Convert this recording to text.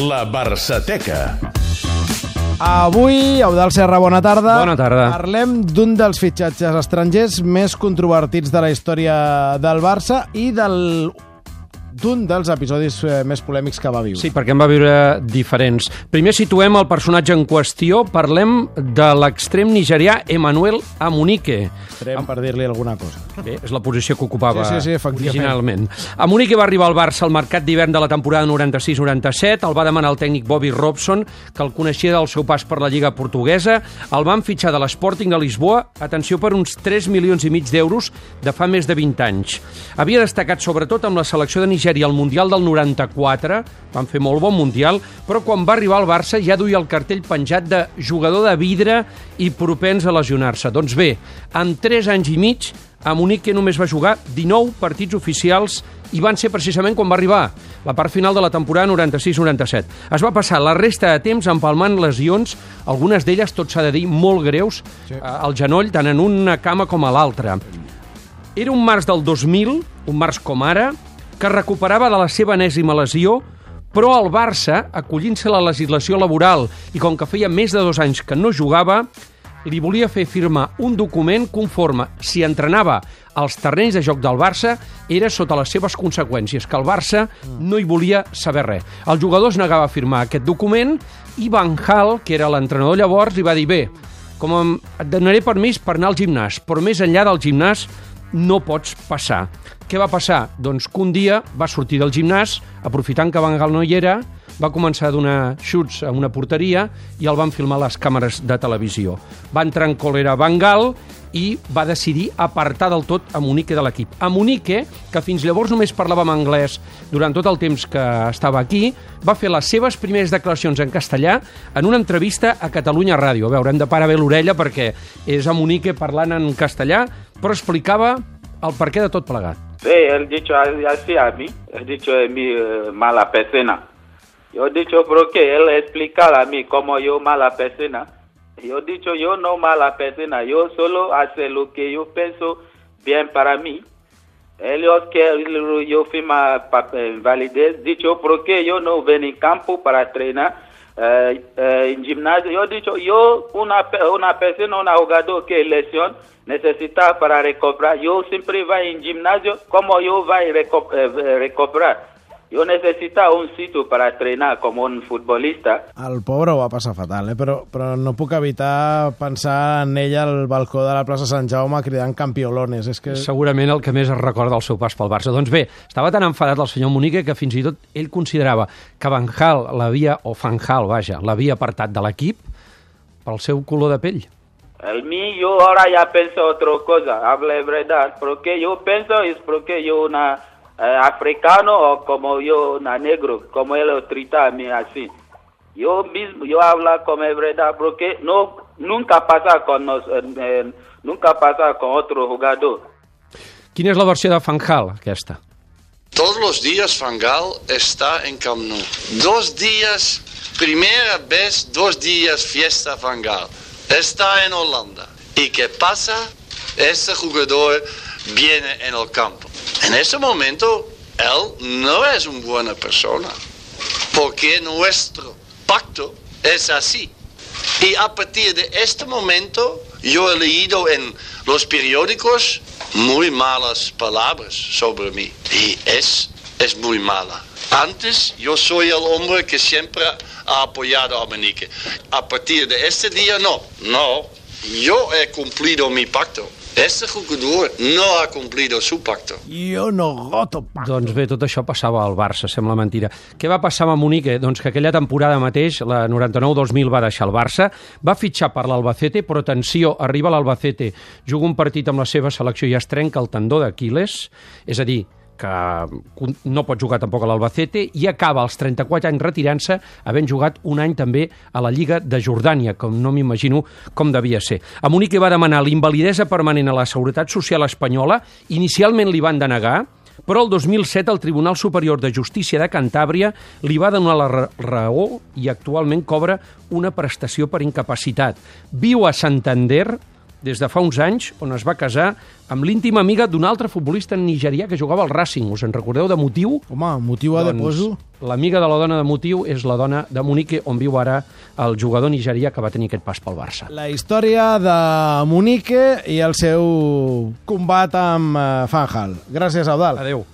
La Barçateca. Avui, Eudal Serra, bona tarda. Bona tarda. Parlem d'un dels fitxatges estrangers més controvertits de la història del Barça i del d'un dels episodis eh, més polèmics que va viure. Sí, perquè en va viure diferents. Primer situem el personatge en qüestió. Parlem de l'extrem nigerià Emmanuel Amunike. Extrem, per dir-li alguna cosa. Bé, és la posició que ocupava Sí, sí, sí, originalment. Amunike va arribar al Barça al mercat d'hivern de la temporada 96-97. El va demanar el tècnic Bobby Robson, que el coneixia del seu pas per la Lliga Portuguesa. El van fitxar de l'Sporting de Lisboa, atenció, per uns 3 milions i mig d'euros de fa més de 20 anys. Havia destacat sobretot amb la selecció de Nigèria al Mundial del 94, van fer molt bon Mundial, però quan va arribar al Barça ja duia el cartell penjat de jugador de vidre i propens a lesionar-se. Doncs bé, en 3 anys i mig, a Munique només va jugar 19 partits oficials i van ser precisament quan va arribar la part final de la temporada 96-97. Es va passar la resta de temps empalmant lesions, algunes d'elles, tot s'ha de dir, molt greus, sí. al genoll, tant en una cama com a l'altra. Era un març del 2000, un març com ara, que recuperava de la seva enèsima lesió, però el Barça, acollint-se a la legislació laboral i com que feia més de dos anys que no jugava, li volia fer firmar un document conforme si entrenava als terrenys de joc del Barça era sota les seves conseqüències, que el Barça no hi volia saber res. El jugador es negava a firmar aquest document i Van Gaal, que era l'entrenador llavors, li va dir bé, com em, et donaré permís per anar al gimnàs, però més enllà del gimnàs no pots passar. Què va passar? Doncs que un dia va sortir del gimnàs, aprofitant que Van Gaal no hi era, va començar a donar xuts a una porteria i el van filmar a les càmeres de televisió. Va entrar en còlera Van Gaal i va decidir apartar del tot a Munique de l'equip. A Munique, que fins llavors només parlava en anglès durant tot el temps que estava aquí, va fer les seves primeres declaracions en castellà en una entrevista a Catalunya Ràdio. A veure, hem de parar bé l'orella perquè és a Munique parlant en castellà, però explicava el perquè de tot plegat. Sí, él dicho así a mí, él dicho de mí eh, mala persona. Yo he dicho, ¿por qué? Él explicar a mí como yo mala persona. Yo he dicho, yo no mala persona, yo solo hace lo que yo pienso bien para mí. Ellos que yo firma validez, dicho, ¿por qué yo no ven en campo para entrenar eh, eh, en gimnasio? Yo he dicho, yo una, una persona, un jugador que lesión necesita para recobrar, yo siempre voy en gimnasio, como yo voy a reco eh, recobrar? Yo necesito un sitio para entrenar como un futbolista. El pobre ho va passar fatal, eh? però, però no puc evitar pensar en ella al balcó de la plaça Sant Jaume cridant campiolones. És que... Segurament el que més es recorda el seu pas pel Barça. Doncs bé, estava tan enfadat el senyor Munique que fins i tot ell considerava que Van Gaal l'havia, o Van Gaal, vaja, l'havia apartat de l'equip pel seu color de pell. El mí, yo ahora ya pienso otra cosa, hable verdad, porque yo pienso es porque yo una africano o como yo una negro, como él lo trata a mí así. Yo mismo, yo hablo como es verdad, porque no, nunca pasa con nos, eh, eh, nunca pasa con otro jugador. Quina és la versió de Van Gaal, aquesta? Todos los días Fangal está en Camp Nou. Dos días, primera vez, dos días fiesta Fangal. Está en Holanda. ¿Y qué pasa? Este jugador viene en el campo. En ese momento, él no es una buena persona. Porque nuestro pacto es así. Y a partir de este momento, yo he leído en los periódicos muy malas palabras sobre mí. Y es, es muy mala. Antes yo soy el hombre que siempre ha apoyado a Manique. A partir de este día no. No. Yo he cumplido mi pacto. Este jugador no ha cumplido su pacto. Jo no goto pa. Doncs bé, tot això passava al Barça, sembla mentira. Què va passar amb Munique? Doncs que aquella temporada mateix, la 99-2000, va deixar el Barça, va fitxar per l'Albacete, però atenció, arriba l'Albacete, juga un partit amb la seva selecció i es trenca el tendó d'Aquiles, és a dir, que no pot jugar tampoc a l'Albacete i acaba als 34 anys retirant-se havent jugat un any també a la Lliga de Jordània, com no m'imagino com devia ser. A Munique va demanar l'invalidesa permanent a la Seguretat Social Espanyola, inicialment li van denegar, però el 2007 el Tribunal Superior de Justícia de Cantàbria li va donar la raó i actualment cobra una prestació per incapacitat. Viu a Santander, des de fa uns anys, on es va casar amb l'íntima amiga d'un altre futbolista nigerià que jugava al Racing. Us en recordeu de motiu? Home, motiu a de poso. L'amiga de la dona de motiu és la dona de Monique, on viu ara el jugador nigerià que va tenir aquest pas pel Barça. La història de Monique i el seu combat amb eh, Fanjal. Gràcies, Eudal. Adeu.